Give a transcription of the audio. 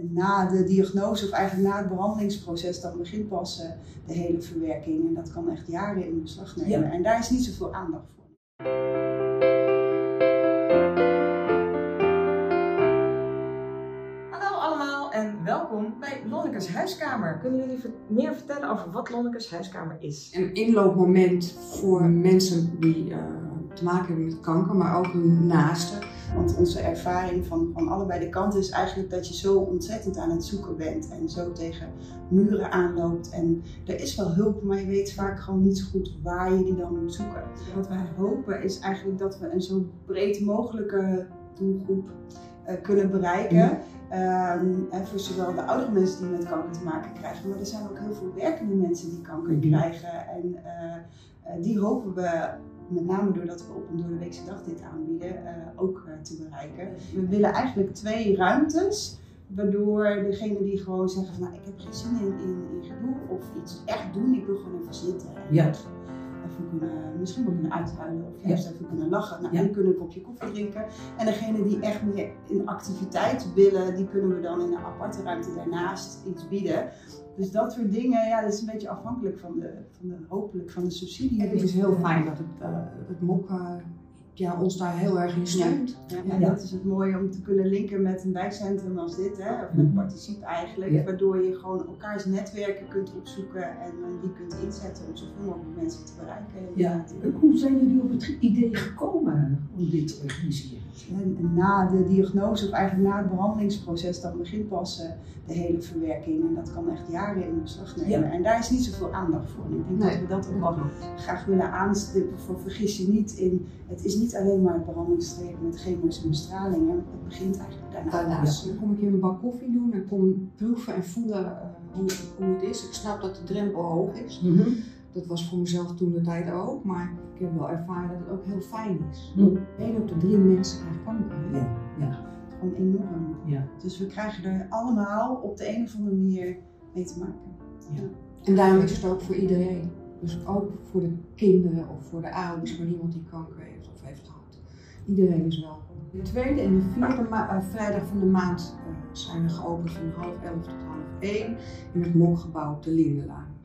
Na de diagnose of eigenlijk na het behandelingsproces, dan begint pas eh, de hele verwerking. En dat kan echt jaren in beslag nemen. Ja. En daar is niet zoveel aandacht voor. Hallo allemaal en welkom bij Lonnekes Huiskamer. Kunnen jullie meer vertellen over wat Lonnekes Huiskamer is? een inloopmoment voor mensen die eh, te maken hebben met kanker, maar ook hun naasten. Want onze ervaring van, van allebei de kanten is eigenlijk dat je zo ontzettend aan het zoeken bent. En zo tegen muren aanloopt. En er is wel hulp, maar je weet vaak gewoon niet zo goed waar je die dan moet zoeken. Wat wij hopen is eigenlijk dat we een zo breed mogelijke doelgroep eh, kunnen bereiken. Ehm, en voor zowel de oudere mensen die met kanker te maken krijgen, maar er zijn ook heel veel werkende mensen die kanker krijgen. En eh, die hopen we, met name doordat we op een doordeweekse dag dit aanbieden, eh, ook eh, te bereiken. We willen eigenlijk twee ruimtes. Waardoor degene die gewoon zeggen van nou ik heb geen zin in, in, in gedoe of iets echt doen, ik wil gewoon even zitten. En Ja. Even kunnen, misschien wel kunnen uithuilen of Ja. juist even kunnen lachen. Nou, Ja. Die kunnen een kopje koffie drinken. En degene die echt meer in activiteit willen, die kunnen we dan in een aparte ruimte daarnaast iets bieden. Dus dat soort dingen, ja, dat is een beetje afhankelijk van de, van de hopelijk van de subsidie. En het is heel fijn dat het, eh, het MOK eh, ja, ons daar heel erg in steunt. Ja, en Ja. dat is het mooie om te kunnen linken met een wijkcentrum als dit, hè, of met Mhm. Participe eigenlijk, Ja. waardoor je gewoon elkaars netwerken kunt opzoeken en eh, die kunt inzetten om zoveel mogelijk mensen te bereiken. Ja. Hoe zijn jullie op het idee gekomen om dit te organiseren? En, en na de diagnose of eigenlijk na het behandelingsproces, dan begint pas eh, de hele verwerking en dat kan echt jaren in beslag nemen. Ja. En daar is niet zoveel aandacht voor. En ik denk Nee. dat we dat ook wel graag willen aanstippen. Voor vergis je niet in, het is niet alleen maar het behandelingstraject met chemo's en bestralingen, het begint eigenlijk daarna. Daarnaast dan kom ik hier een bak koffie doen en kom proeven en voelen eh, hoe, hoe het is. Ik snap dat de drempel hoog is. Dat was voor mezelf toen de tijd ook, maar ik heb wel ervaren dat het ook heel fijn is. Eén op de drie mensen krijgt kanker. Ja, ja, Gewoon enorm. ja. Dus we krijgen er allemaal op de een of andere manier mee te maken. En daarom is het ook voor iedereen. Dus ook voor de kinderen of voor de ouders, maar niemand die kanker heeft of heeft gehad. Iedereen is welkom. De tweede en de vierde eh, vrijdag van de maand eh, zijn we geopend van half elf tot half één in het mokgebouw de Lindenlaan.